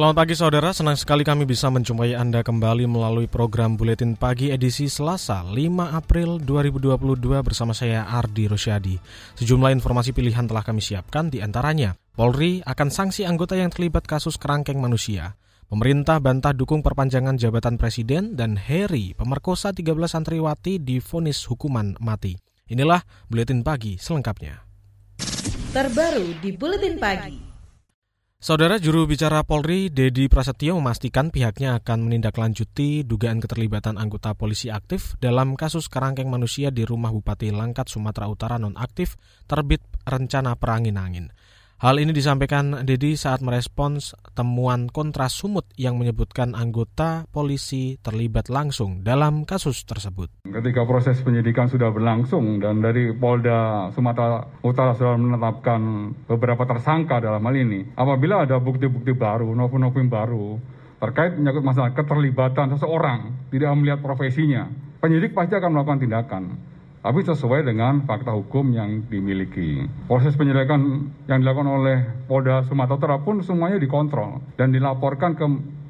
Selamat pagi saudara, senang sekali kami bisa menjumpai Anda kembali melalui program Buletin Pagi edisi Selasa 5 April 2022 bersama saya Ardi Rosyadi. Sejumlah informasi pilihan telah kami siapkan di antaranya Polri akan sanksi anggota yang terlibat kasus kerangkeng manusia. Pemerintah bantah dukung perpanjangan jabatan presiden dan Harry pemerkosa 13 santriwati difonis hukuman mati. Inilah Buletin Pagi selengkapnya. Terbaru di Buletin Pagi. Saudara juru bicara Polri, Dedi Prasetyo memastikan pihaknya akan menindaklanjuti dugaan keterlibatan anggota polisi aktif dalam kasus kerangkeng manusia di rumah Bupati Langkat, Sumatera Utara nonaktif terbit rencana perangin angin. Hal ini disampaikan Dedi saat merespons temuan kontras sumut yang menyebutkan anggota polisi terlibat langsung dalam kasus tersebut. Ketika proses penyidikan sudah berlangsung dan dari Polda Sumatera Utara sudah menetapkan beberapa tersangka dalam hal ini, apabila ada bukti-bukti baru, novum-novum baru terkait menyangkut masalah keterlibatan seseorang tidak melihat profesinya, penyidik pasti akan melakukan tindakan tapi sesuai dengan fakta hukum yang dimiliki. Proses penyelidikan yang dilakukan oleh Polda Sumatera Utara pun semuanya dikontrol dan dilaporkan ke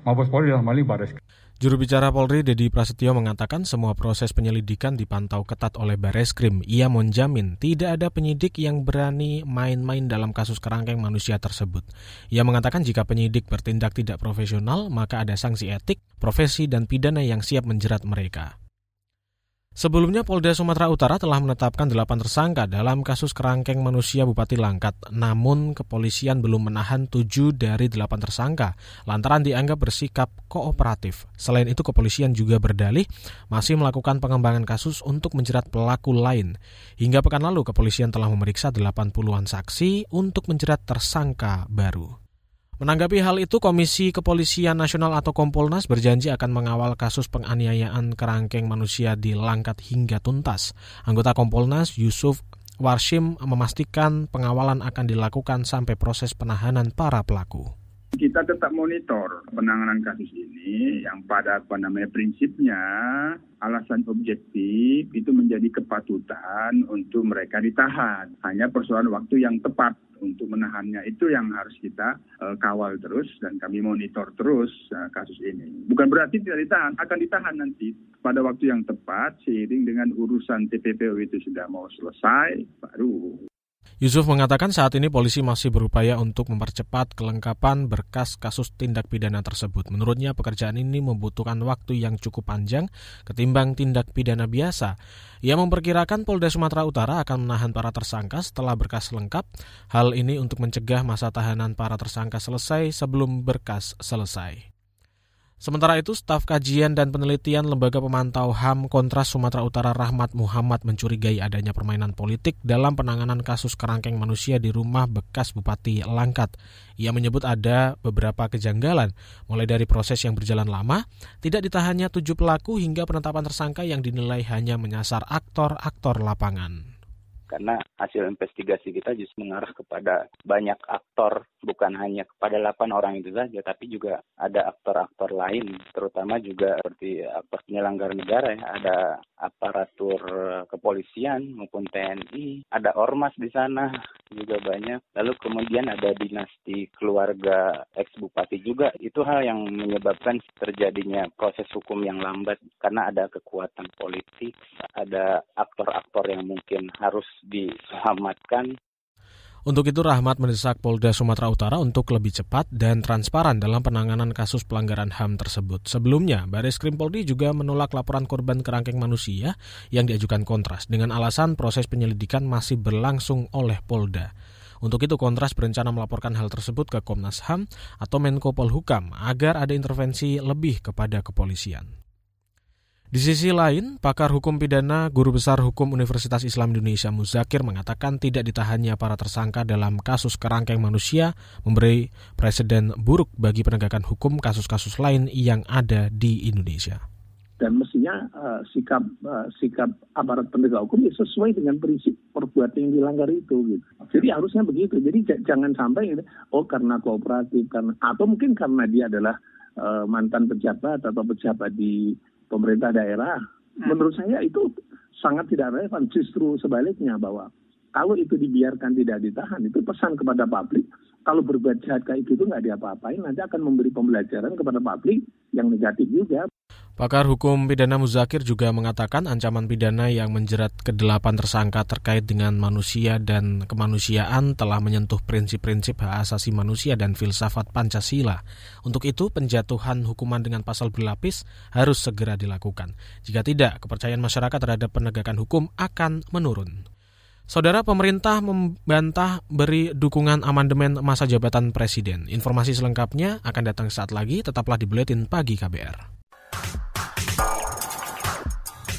Mabes Polri dalam hal ini Baris. Juru bicara Polri Dedi Prasetyo mengatakan semua proses penyelidikan dipantau ketat oleh Bareskrim. Ia menjamin tidak ada penyidik yang berani main-main dalam kasus kerangkeng manusia tersebut. Ia mengatakan jika penyidik bertindak tidak profesional, maka ada sanksi etik, profesi, dan pidana yang siap menjerat mereka. Sebelumnya Polda Sumatera Utara telah menetapkan delapan tersangka dalam kasus kerangkeng manusia Bupati Langkat. Namun kepolisian belum menahan tujuh dari delapan tersangka lantaran dianggap bersikap kooperatif. Selain itu kepolisian juga berdalih masih melakukan pengembangan kasus untuk menjerat pelaku lain. Hingga pekan lalu kepolisian telah memeriksa 80-an saksi untuk menjerat tersangka baru. Menanggapi hal itu, Komisi Kepolisian Nasional atau Kompolnas berjanji akan mengawal kasus penganiayaan kerangkeng manusia di Langkat hingga tuntas. Anggota Kompolnas Yusuf Warshim memastikan pengawalan akan dilakukan sampai proses penahanan para pelaku. Kita tetap monitor penanganan kasus ini yang pada apa namanya prinsipnya alasan objektif itu menjadi kepatutan untuk mereka ditahan. Hanya persoalan waktu yang tepat untuk menahannya itu yang harus kita uh, kawal terus dan kami monitor terus uh, kasus ini. Bukan berarti tidak ditahan, akan ditahan nanti pada waktu yang tepat seiring dengan urusan TPPU itu sudah mau selesai baru Yusuf mengatakan saat ini polisi masih berupaya untuk mempercepat kelengkapan berkas kasus tindak pidana tersebut. Menurutnya pekerjaan ini membutuhkan waktu yang cukup panjang ketimbang tindak pidana biasa. Ia memperkirakan Polda Sumatera Utara akan menahan para tersangka setelah berkas lengkap. Hal ini untuk mencegah masa tahanan para tersangka selesai sebelum berkas selesai. Sementara itu, staf kajian dan penelitian Lembaga Pemantau HAM Kontras Sumatera Utara Rahmat Muhammad mencurigai adanya permainan politik dalam penanganan kasus kerangkeng manusia di rumah bekas Bupati Langkat. Ia menyebut ada beberapa kejanggalan, mulai dari proses yang berjalan lama, tidak ditahannya tujuh pelaku hingga penetapan tersangka yang dinilai hanya menyasar aktor-aktor lapangan karena hasil investigasi kita justru mengarah kepada banyak aktor bukan hanya kepada 8 orang itu saja tapi juga ada aktor-aktor lain terutama juga seperti aktor penyelenggara negara ya. Ada aparatur kepolisian maupun TNI ada ormas di sana juga banyak. Lalu kemudian ada dinasti keluarga ex bupati juga. Itu hal yang menyebabkan terjadinya proses hukum yang lambat karena ada kekuatan politik ada aktor-aktor yang mungkin harus diselamatkan. Untuk itu Rahmat mendesak Polda Sumatera Utara untuk lebih cepat dan transparan dalam penanganan kasus pelanggaran HAM tersebut. Sebelumnya, Baris Krim Polri juga menolak laporan korban kerangkeng manusia yang diajukan Kontras dengan alasan proses penyelidikan masih berlangsung oleh Polda. Untuk itu Kontras berencana melaporkan hal tersebut ke Komnas HAM atau Menko Polhukam agar ada intervensi lebih kepada kepolisian. Di sisi lain, pakar hukum pidana Guru Besar Hukum Universitas Islam Indonesia Muzakir mengatakan tidak ditahannya para tersangka dalam kasus kerangkeng manusia memberi presiden buruk bagi penegakan hukum kasus-kasus lain yang ada di Indonesia. Dan mestinya uh, sikap uh, sikap aparat penegak hukum ya sesuai dengan prinsip perbuatan yang dilanggar itu. Gitu. Jadi harusnya begitu. Jadi jangan sampai oh karena kooperatif karena atau mungkin karena dia adalah uh, mantan pejabat atau pejabat di pemerintah daerah, hmm. menurut saya itu sangat tidak relevan. Justru sebaliknya bahwa kalau itu dibiarkan tidak ditahan, itu pesan kepada publik. Kalau berbuat jahat kayak gitu nggak diapa-apain, nanti akan memberi pembelajaran kepada publik yang negatif juga. Pakar hukum pidana Muzakir juga mengatakan ancaman pidana yang menjerat kedelapan tersangka terkait dengan manusia dan kemanusiaan telah menyentuh prinsip-prinsip hak asasi manusia dan filsafat Pancasila. Untuk itu, penjatuhan hukuman dengan pasal berlapis harus segera dilakukan. Jika tidak, kepercayaan masyarakat terhadap penegakan hukum akan menurun. Saudara pemerintah membantah beri dukungan amandemen masa jabatan presiden. Informasi selengkapnya akan datang saat lagi, tetaplah di Buletin Pagi KBR.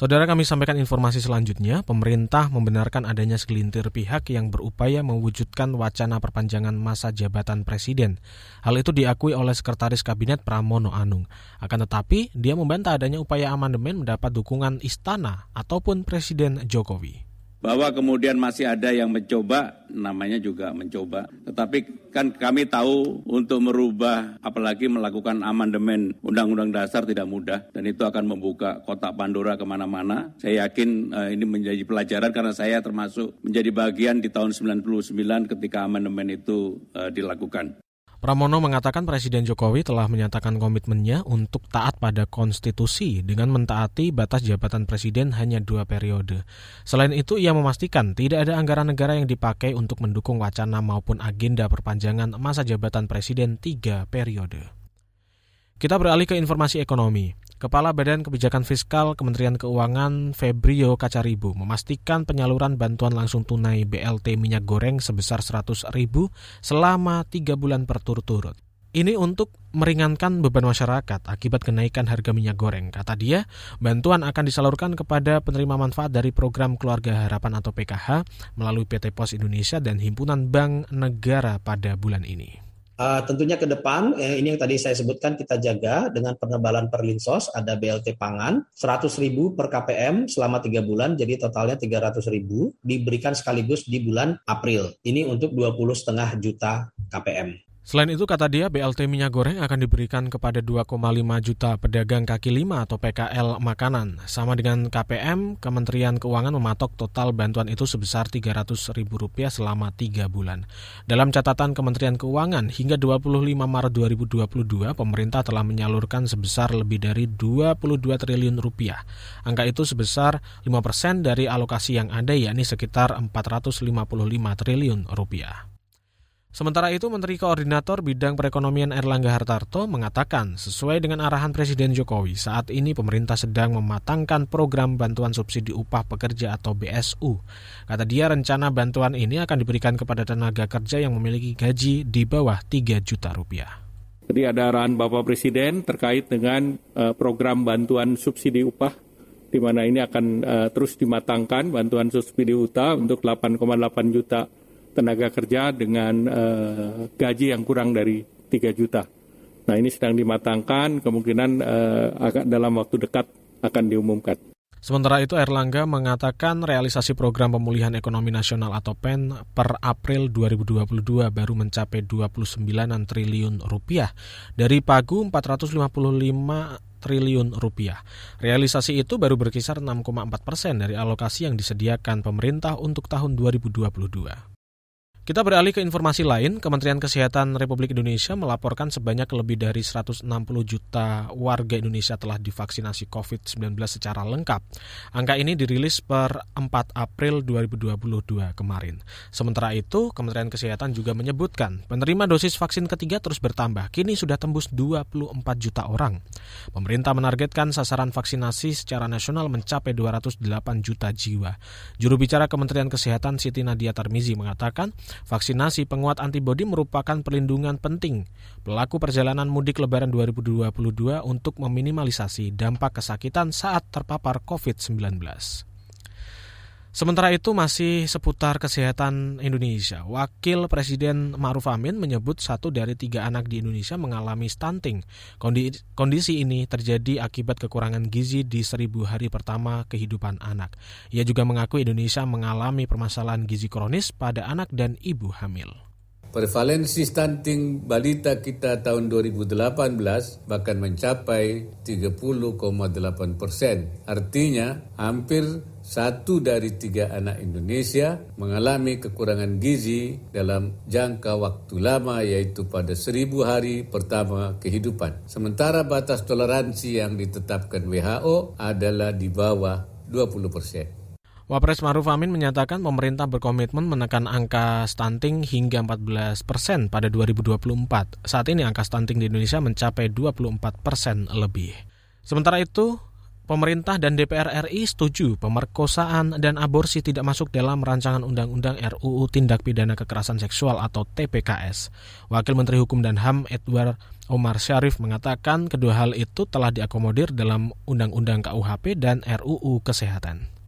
Saudara kami sampaikan informasi selanjutnya, pemerintah membenarkan adanya segelintir pihak yang berupaya mewujudkan wacana perpanjangan masa jabatan presiden. Hal itu diakui oleh Sekretaris Kabinet Pramono Anung. Akan tetapi, dia membantah adanya upaya amandemen mendapat dukungan istana ataupun Presiden Jokowi bahwa kemudian masih ada yang mencoba, namanya juga mencoba. Tetapi kan kami tahu untuk merubah, apalagi melakukan amandemen Undang-Undang Dasar tidak mudah, dan itu akan membuka kotak Pandora ke mana-mana. Saya yakin uh, ini menjadi pelajaran karena saya termasuk menjadi bagian di tahun 99 ketika amandemen itu uh, dilakukan. Pramono mengatakan Presiden Jokowi telah menyatakan komitmennya untuk taat pada konstitusi dengan mentaati batas jabatan presiden hanya dua periode. Selain itu, ia memastikan tidak ada anggaran negara yang dipakai untuk mendukung wacana maupun agenda perpanjangan masa jabatan presiden tiga periode. Kita beralih ke informasi ekonomi. Kepala Badan Kebijakan Fiskal Kementerian Keuangan Febrio Kacaribu memastikan penyaluran bantuan langsung tunai BLT minyak goreng sebesar 100 ribu selama tiga bulan berturut-turut. Ini untuk meringankan beban masyarakat akibat kenaikan harga minyak goreng. Kata dia, bantuan akan disalurkan kepada penerima manfaat dari program Keluarga Harapan atau PKH melalui PT Pos Indonesia dan Himpunan Bank Negara pada bulan ini. Uh, tentunya ke depan, eh, ini yang tadi saya sebutkan kita jaga dengan penebalan perlinsos, ada BLT pangan, 100 ribu per KPM selama tiga bulan, jadi totalnya 300 ribu, diberikan sekaligus di bulan April. Ini untuk 20 setengah juta KPM. Selain itu, kata dia, BLT minyak goreng akan diberikan kepada 2,5 juta pedagang kaki lima atau PKL makanan. Sama dengan KPM, Kementerian Keuangan mematok total bantuan itu sebesar Rp300.000 selama 3 bulan. Dalam catatan Kementerian Keuangan, hingga 25 Maret 2022, pemerintah telah menyalurkan sebesar lebih dari 22 triliun rupiah. Angka itu sebesar 5 persen dari alokasi yang ada, yakni sekitar 455 triliun rupiah. Sementara itu, Menteri Koordinator Bidang Perekonomian Erlangga Hartarto mengatakan, sesuai dengan arahan Presiden Jokowi, saat ini pemerintah sedang mematangkan program bantuan subsidi upah pekerja atau BSU. Kata dia, rencana bantuan ini akan diberikan kepada tenaga kerja yang memiliki gaji di bawah 3 juta rupiah. Jadi ada arahan Bapak Presiden terkait dengan uh, program bantuan subsidi upah di mana ini akan uh, terus dimatangkan bantuan subsidi upah untuk 8,8 juta tenaga kerja dengan uh, gaji yang kurang dari 3 juta. Nah ini sedang dimatangkan, kemungkinan uh, dalam waktu dekat akan diumumkan. Sementara itu Erlangga mengatakan realisasi program pemulihan ekonomi nasional atau PEN per April 2022 baru mencapai 29 triliun rupiah dari pagu 455 triliun rupiah. Realisasi itu baru berkisar 6,4 persen dari alokasi yang disediakan pemerintah untuk tahun 2022. Kita beralih ke informasi lain, Kementerian Kesehatan Republik Indonesia melaporkan sebanyak lebih dari 160 juta warga Indonesia telah divaksinasi COVID-19 secara lengkap. Angka ini dirilis per 4 April 2022 kemarin. Sementara itu, Kementerian Kesehatan juga menyebutkan penerima dosis vaksin ketiga terus bertambah, kini sudah tembus 24 juta orang. Pemerintah menargetkan sasaran vaksinasi secara nasional mencapai 208 juta jiwa. Juru bicara Kementerian Kesehatan Siti Nadia Tarmizi mengatakan, Vaksinasi penguat antibodi merupakan perlindungan penting pelaku perjalanan mudik lebaran 2022 untuk meminimalisasi dampak kesakitan saat terpapar COVID-19. Sementara itu masih seputar kesehatan Indonesia. Wakil Presiden Ma'ruf Amin menyebut satu dari tiga anak di Indonesia mengalami stunting. Kondisi ini terjadi akibat kekurangan gizi di seribu hari pertama kehidupan anak. Ia juga mengaku Indonesia mengalami permasalahan gizi kronis pada anak dan ibu hamil. Prevalensi stunting balita kita tahun 2018 bahkan mencapai 30,8 persen. Artinya hampir satu dari tiga anak Indonesia mengalami kekurangan gizi dalam jangka waktu lama yaitu pada seribu hari pertama kehidupan. Sementara batas toleransi yang ditetapkan WHO adalah di bawah 20 persen. Wapres Maruf Amin menyatakan pemerintah berkomitmen menekan angka stunting hingga 14 persen pada 2024. Saat ini angka stunting di Indonesia mencapai 24 persen lebih. Sementara itu, pemerintah dan DPR RI setuju pemerkosaan dan aborsi tidak masuk dalam rancangan undang-undang RUU Tindak Pidana Kekerasan Seksual atau TPKS. Wakil Menteri Hukum dan HAM Edward Omar Syarif mengatakan kedua hal itu telah diakomodir dalam Undang-Undang KUHP dan RUU Kesehatan.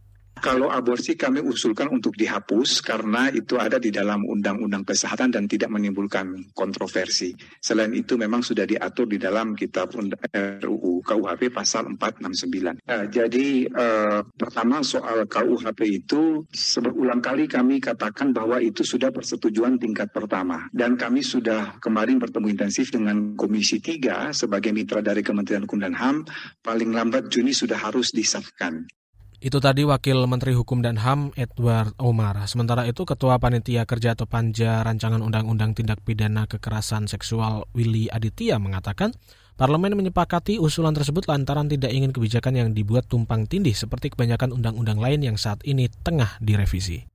Kalau aborsi kami usulkan untuk dihapus karena itu ada di dalam undang-undang kesehatan dan tidak menimbulkan kontroversi. Selain itu memang sudah diatur di dalam kitab RUU KUHP pasal 469. Nah, jadi eh, pertama soal KUHP itu berulang kali kami katakan bahwa itu sudah persetujuan tingkat pertama dan kami sudah kemarin bertemu intensif dengan Komisi 3 sebagai mitra dari Kementerian Hukum dan HAM paling lambat Juni sudah harus disahkan. Itu tadi Wakil Menteri Hukum dan HAM Edward Omar. Sementara itu Ketua Panitia Kerja atau Panja Rancangan Undang-Undang Tindak Pidana Kekerasan Seksual Willy Aditya mengatakan Parlemen menyepakati usulan tersebut lantaran tidak ingin kebijakan yang dibuat tumpang tindih seperti kebanyakan undang-undang lain yang saat ini tengah direvisi.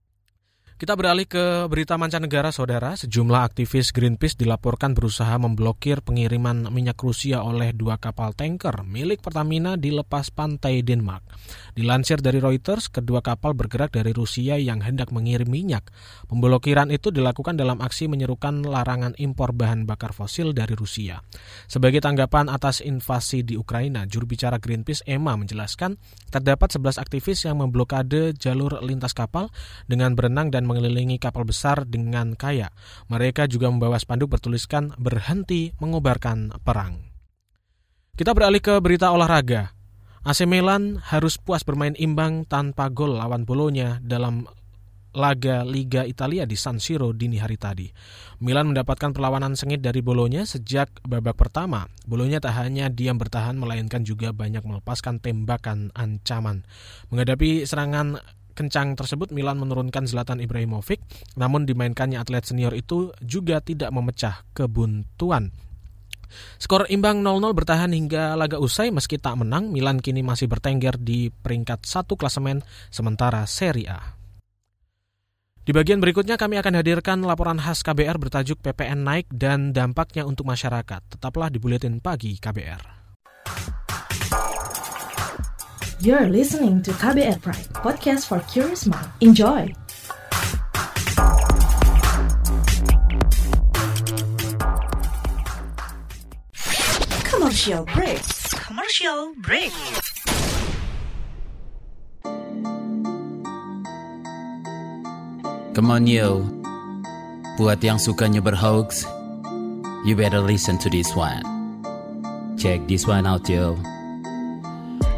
Kita beralih ke berita mancanegara, saudara. Sejumlah aktivis Greenpeace dilaporkan berusaha memblokir pengiriman minyak Rusia oleh dua kapal tanker milik Pertamina di lepas pantai Denmark. Dilansir dari Reuters, kedua kapal bergerak dari Rusia yang hendak mengirim minyak. Pemblokiran itu dilakukan dalam aksi menyerukan larangan impor bahan bakar fosil dari Rusia. Sebagai tanggapan atas invasi di Ukraina, juru bicara Greenpeace Emma menjelaskan terdapat 11 aktivis yang memblokade jalur lintas kapal dengan berenang dan mengelilingi kapal besar dengan kaya. Mereka juga membawa spanduk bertuliskan berhenti mengobarkan perang. Kita beralih ke berita olahraga. AC Milan harus puas bermain imbang tanpa gol lawan Bolonya dalam laga Liga Italia di San Siro dini hari tadi. Milan mendapatkan perlawanan sengit dari Bolonya sejak babak pertama. Bolonya tak hanya diam bertahan melainkan juga banyak melepaskan tembakan ancaman. Menghadapi serangan kencang tersebut Milan menurunkan Zlatan Ibrahimovic, namun dimainkannya atlet senior itu juga tidak memecah kebuntuan. Skor imbang 0-0 bertahan hingga laga usai meski tak menang, Milan kini masih bertengger di peringkat satu klasemen sementara Serie A. Di bagian berikutnya kami akan hadirkan laporan khas KBR bertajuk PPN naik dan dampaknya untuk masyarakat. Tetaplah di Buletin Pagi KBR. You're listening to KBR Pride, podcast for curious mind. Enjoy! Commercial break. Commercial break. Come on yo, buat yang sukanya berhoax, you better listen to this one. Check this one out yo.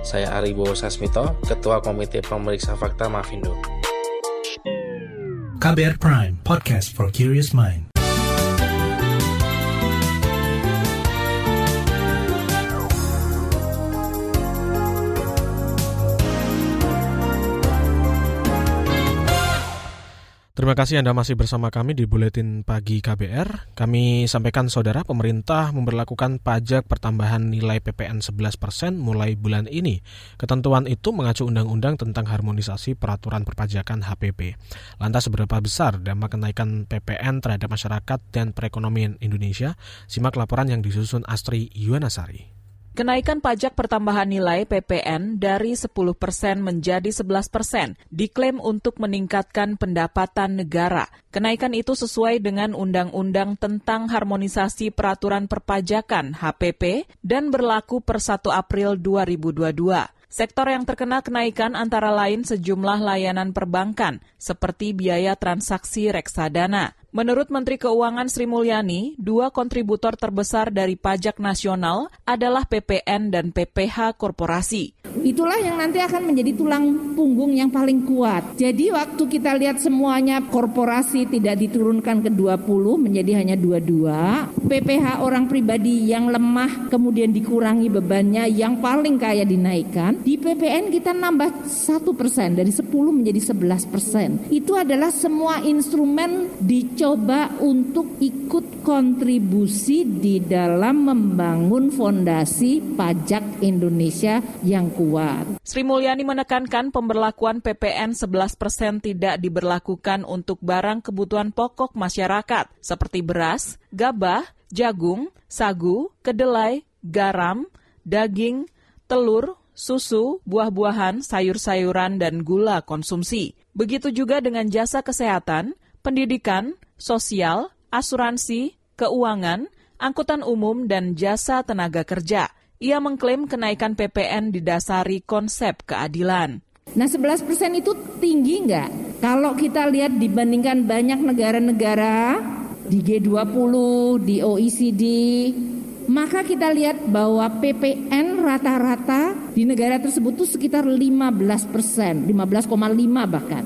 Saya Ari Bowo Sasmito, Ketua Komite Pemeriksa Fakta Mafindo. KBR Prime, podcast for curious mind. Terima kasih Anda masih bersama kami di Buletin Pagi KBR. Kami sampaikan saudara pemerintah memperlakukan pajak pertambahan nilai PPN 11% mulai bulan ini. Ketentuan itu mengacu undang-undang tentang harmonisasi peraturan perpajakan HPP. Lantas seberapa besar dampak kenaikan PPN terhadap masyarakat dan perekonomian Indonesia? Simak laporan yang disusun Astri Yuwanasari. Kenaikan pajak pertambahan nilai PPN dari 10 persen menjadi 11 persen diklaim untuk meningkatkan pendapatan negara. Kenaikan itu sesuai dengan Undang-Undang tentang Harmonisasi Peraturan Perpajakan HPP dan berlaku per 1 April 2022. Sektor yang terkena kenaikan antara lain sejumlah layanan perbankan, seperti biaya transaksi reksadana. Menurut Menteri Keuangan Sri Mulyani, dua kontributor terbesar dari pajak nasional adalah PPN dan PPH korporasi. Itulah yang nanti akan menjadi tulang punggung yang paling kuat. Jadi waktu kita lihat semuanya korporasi tidak diturunkan ke 20 menjadi hanya 22, PPH orang pribadi yang lemah kemudian dikurangi bebannya yang paling kaya dinaikkan, di PPN kita nambah 1 persen dari 10 menjadi 11 persen. Itu adalah semua instrumen dicoba untuk ikut kontribusi di dalam membangun fondasi pajak Indonesia yang kuat. Sri Mulyani menekankan pemberlakuan PPN 11 persen tidak diberlakukan untuk barang kebutuhan pokok masyarakat seperti beras, gabah, jagung, sagu, kedelai, garam, daging, telur, susu, buah-buahan, sayur-sayuran, dan gula konsumsi. Begitu juga dengan jasa kesehatan, pendidikan, sosial, asuransi, keuangan, angkutan umum, dan jasa tenaga kerja. Ia mengklaim kenaikan PPN didasari konsep keadilan. Nah 11 persen itu tinggi nggak? Kalau kita lihat dibandingkan banyak negara-negara di G20, di OECD, maka kita lihat bahwa PPN rata-rata di negara tersebut itu sekitar 15 persen, 15,5 bahkan.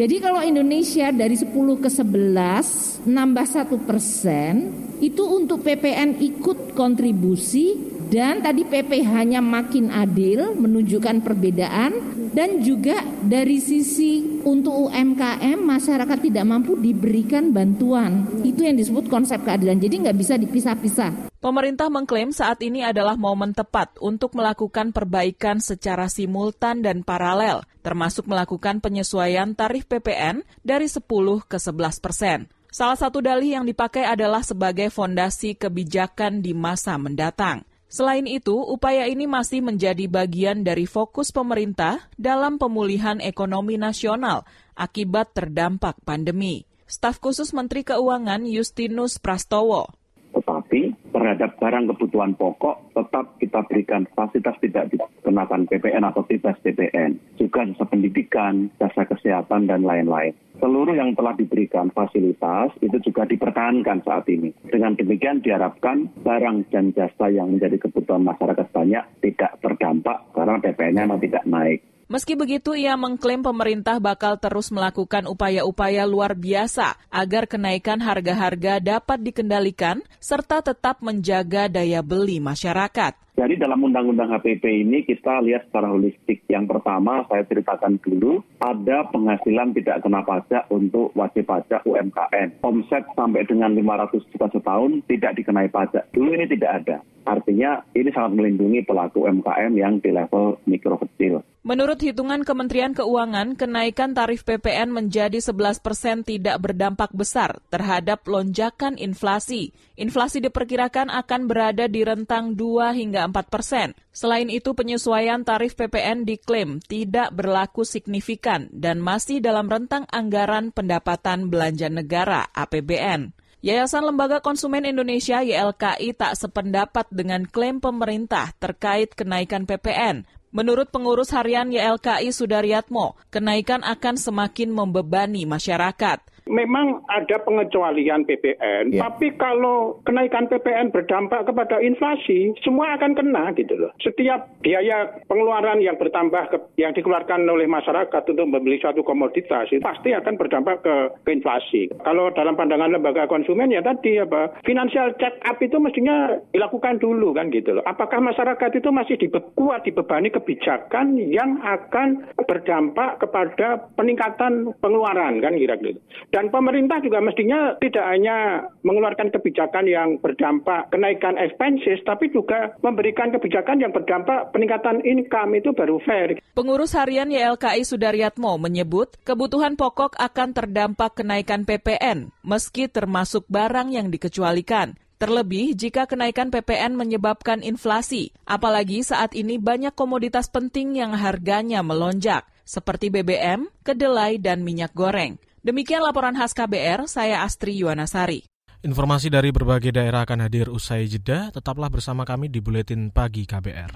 Jadi kalau Indonesia dari 10 ke 11 nambah 1 persen, itu untuk PPN ikut kontribusi dan tadi PPH-nya makin adil menunjukkan perbedaan dan juga dari sisi untuk UMKM masyarakat tidak mampu diberikan bantuan. Itu yang disebut konsep keadilan. Jadi nggak bisa dipisah-pisah. Pemerintah mengklaim saat ini adalah momen tepat untuk melakukan perbaikan secara simultan dan paralel, termasuk melakukan penyesuaian tarif PPN dari 10 ke 11 persen. Salah satu dalih yang dipakai adalah sebagai fondasi kebijakan di masa mendatang. Selain itu, upaya ini masih menjadi bagian dari fokus pemerintah dalam pemulihan ekonomi nasional akibat terdampak pandemi. Staf khusus Menteri Keuangan Justinus Prastowo. Tetapi terhadap barang kebutuhan pokok tetap kita berikan fasilitas tidak dikenakan PPN atau bebas PPN. Juga jasa pendidikan, jasa kesehatan, dan lain-lain seluruh yang telah diberikan fasilitas itu juga dipertahankan saat ini. Dengan demikian diharapkan barang dan jasa yang menjadi kebutuhan masyarakat banyak tidak terdampak karena PPN-nya memang tidak naik. Meski begitu, ia mengklaim pemerintah bakal terus melakukan upaya-upaya luar biasa agar kenaikan harga-harga dapat dikendalikan serta tetap menjaga daya beli masyarakat. Jadi dalam Undang-Undang HPP ini kita lihat secara holistik. Yang pertama saya ceritakan dulu, ada penghasilan tidak kena pajak untuk wajib pajak UMKM. Omset sampai dengan 500 juta setahun tidak dikenai pajak. Dulu ini tidak ada. Artinya ini sangat melindungi pelaku UMKM yang di level mikro kecil. Menurut hitungan Kementerian Keuangan, kenaikan tarif PPN menjadi 11 persen tidak berdampak besar terhadap lonjakan inflasi. Inflasi diperkirakan akan berada di rentang 2 hingga 4 persen. Selain itu, penyesuaian tarif PPN diklaim tidak berlaku signifikan dan masih dalam rentang anggaran pendapatan belanja negara APBN. Yayasan Lembaga Konsumen Indonesia YLKI tak sependapat dengan klaim pemerintah terkait kenaikan PPN. Menurut pengurus harian YLKI Sudaryatmo, kenaikan akan semakin membebani masyarakat memang ada pengecualian PPN, ya. tapi kalau kenaikan PPN berdampak kepada inflasi, semua akan kena gitu loh. Setiap biaya pengeluaran yang bertambah ke, yang dikeluarkan oleh masyarakat untuk membeli suatu komoditas itu pasti akan berdampak ke, ke inflasi. Kalau dalam pandangan lembaga konsumen ya tadi apa financial check up itu mestinya dilakukan dulu kan gitu loh. Apakah masyarakat itu masih kuat dibebani kebijakan yang akan berdampak kepada peningkatan pengeluaran kan kira-kira. Gitu. Dan pemerintah juga mestinya tidak hanya mengeluarkan kebijakan yang berdampak kenaikan expenses, tapi juga memberikan kebijakan yang berdampak peningkatan income itu baru fair. Pengurus harian YLKI Sudaryatmo menyebut kebutuhan pokok akan terdampak kenaikan PPN, meski termasuk barang yang dikecualikan. Terlebih jika kenaikan PPN menyebabkan inflasi, apalagi saat ini banyak komoditas penting yang harganya melonjak, seperti BBM, kedelai, dan minyak goreng. Demikian laporan khas KBR, saya Astri Yuwanasari. Informasi dari berbagai daerah akan hadir usai jeda. Tetaplah bersama kami di Buletin Pagi KBR.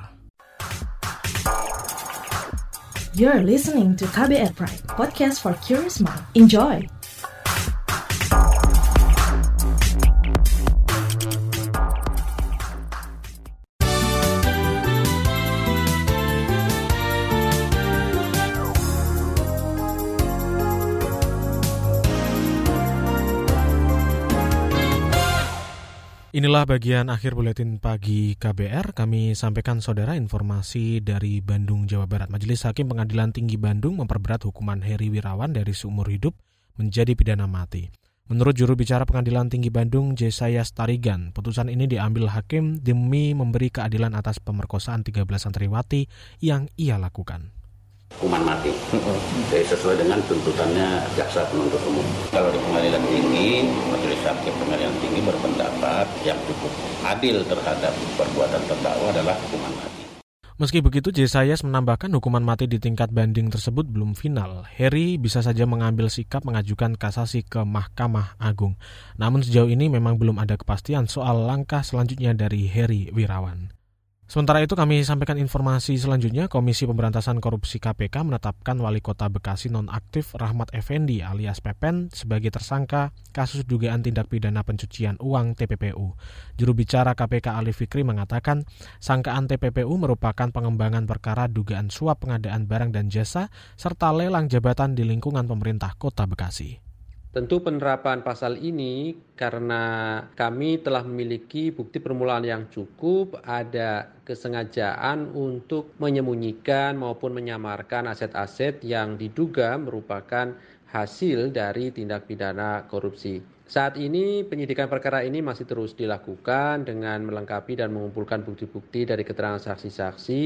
You're listening to KBR Pride, podcast for curious mind. Enjoy! Inilah bagian akhir buletin pagi KBR. Kami sampaikan saudara informasi dari Bandung, Jawa Barat. Majelis Hakim Pengadilan Tinggi Bandung memperberat hukuman Heri Wirawan dari seumur hidup menjadi pidana mati. Menurut juru bicara Pengadilan Tinggi Bandung, Jesaya Starigan, putusan ini diambil hakim demi memberi keadilan atas pemerkosaan 13 santriwati yang ia lakukan hukuman mati. Jadi sesuai dengan tuntutannya jaksa penuntut umum. Kalau di pengadilan tinggi, majelis hakim pengadilan tinggi berpendapat yang cukup adil terhadap perbuatan terdakwa adalah hukuman mati. Meski begitu, Jesayas menambahkan hukuman mati di tingkat banding tersebut belum final. Heri bisa saja mengambil sikap mengajukan kasasi ke Mahkamah Agung. Namun sejauh ini memang belum ada kepastian soal langkah selanjutnya dari Heri Wirawan. Sementara itu kami sampaikan informasi selanjutnya, Komisi Pemberantasan Korupsi KPK menetapkan Wali Kota Bekasi nonaktif Rahmat Effendi alias Pepen sebagai tersangka kasus dugaan tindak pidana pencucian uang TPPU. Juru bicara KPK Ali Fikri mengatakan, sangkaan TPPU merupakan pengembangan perkara dugaan suap pengadaan barang dan jasa serta lelang jabatan di lingkungan pemerintah Kota Bekasi. Tentu penerapan pasal ini karena kami telah memiliki bukti permulaan yang cukup, ada kesengajaan untuk menyembunyikan maupun menyamarkan aset-aset yang diduga merupakan hasil dari tindak pidana korupsi. Saat ini penyidikan perkara ini masih terus dilakukan dengan melengkapi dan mengumpulkan bukti-bukti dari keterangan saksi-saksi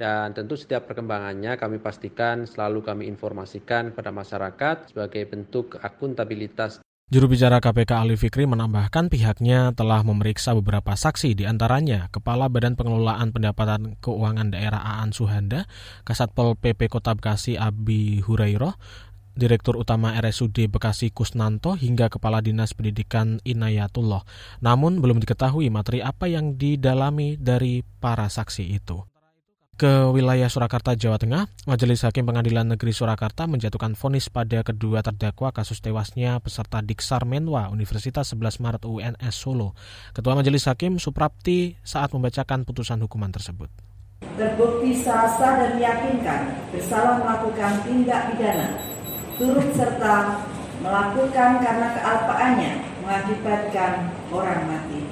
dan tentu setiap perkembangannya kami pastikan selalu kami informasikan pada masyarakat sebagai bentuk akuntabilitas. Juru bicara KPK Ali Fikri menambahkan pihaknya telah memeriksa beberapa saksi di antaranya Kepala Badan Pengelolaan Pendapatan Keuangan Daerah Aan Suhanda, Kasatpol PP Kota Bekasi Abi Hurairoh, Direktur Utama RSUD Bekasi Kusnanto hingga Kepala Dinas Pendidikan Inayatullah. Namun belum diketahui materi apa yang didalami dari para saksi itu ke wilayah Surakarta, Jawa Tengah, Majelis Hakim Pengadilan Negeri Surakarta menjatuhkan vonis pada kedua terdakwa kasus tewasnya peserta Diksar Menwa Universitas 11 Maret UNS Solo. Ketua Majelis Hakim Suprapti saat membacakan putusan hukuman tersebut. Terbukti sah dan meyakinkan bersalah melakukan tindak pidana, turut serta melakukan karena kealpaannya mengakibatkan orang mati.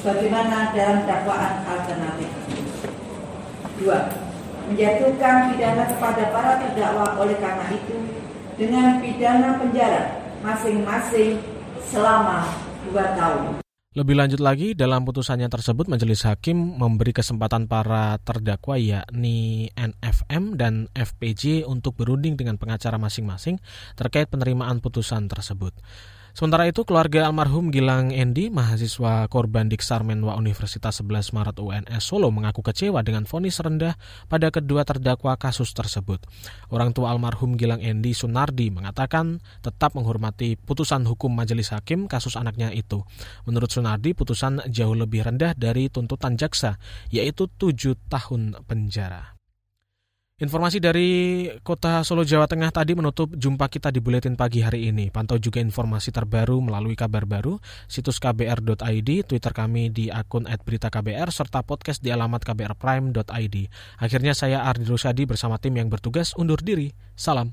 Sebagaimana dalam dakwaan alternatif. Dua, menjatuhkan pidana kepada para terdakwa oleh karena itu dengan pidana penjara masing-masing selama dua tahun. Lebih lanjut lagi, dalam putusannya tersebut Majelis Hakim memberi kesempatan para terdakwa yakni NFM dan FPJ untuk berunding dengan pengacara masing-masing terkait penerimaan putusan tersebut. Sementara itu, keluarga almarhum Gilang Endi, mahasiswa korban Diksar Menwa Universitas 11 Maret UNS Solo mengaku kecewa dengan vonis rendah pada kedua terdakwa kasus tersebut. Orang tua almarhum Gilang Endi Sunardi mengatakan tetap menghormati putusan hukum majelis hakim kasus anaknya itu. Menurut Sunardi, putusan jauh lebih rendah dari tuntutan jaksa, yaitu tujuh tahun penjara. Informasi dari Kota Solo, Jawa Tengah tadi menutup jumpa kita di Buletin Pagi hari ini. Pantau juga informasi terbaru melalui kabar baru, situs kbr.id, Twitter kami di akun @beritaKBR, serta podcast di alamat kbrprime.id. Akhirnya saya Ardi Rusadi bersama tim yang bertugas undur diri. Salam.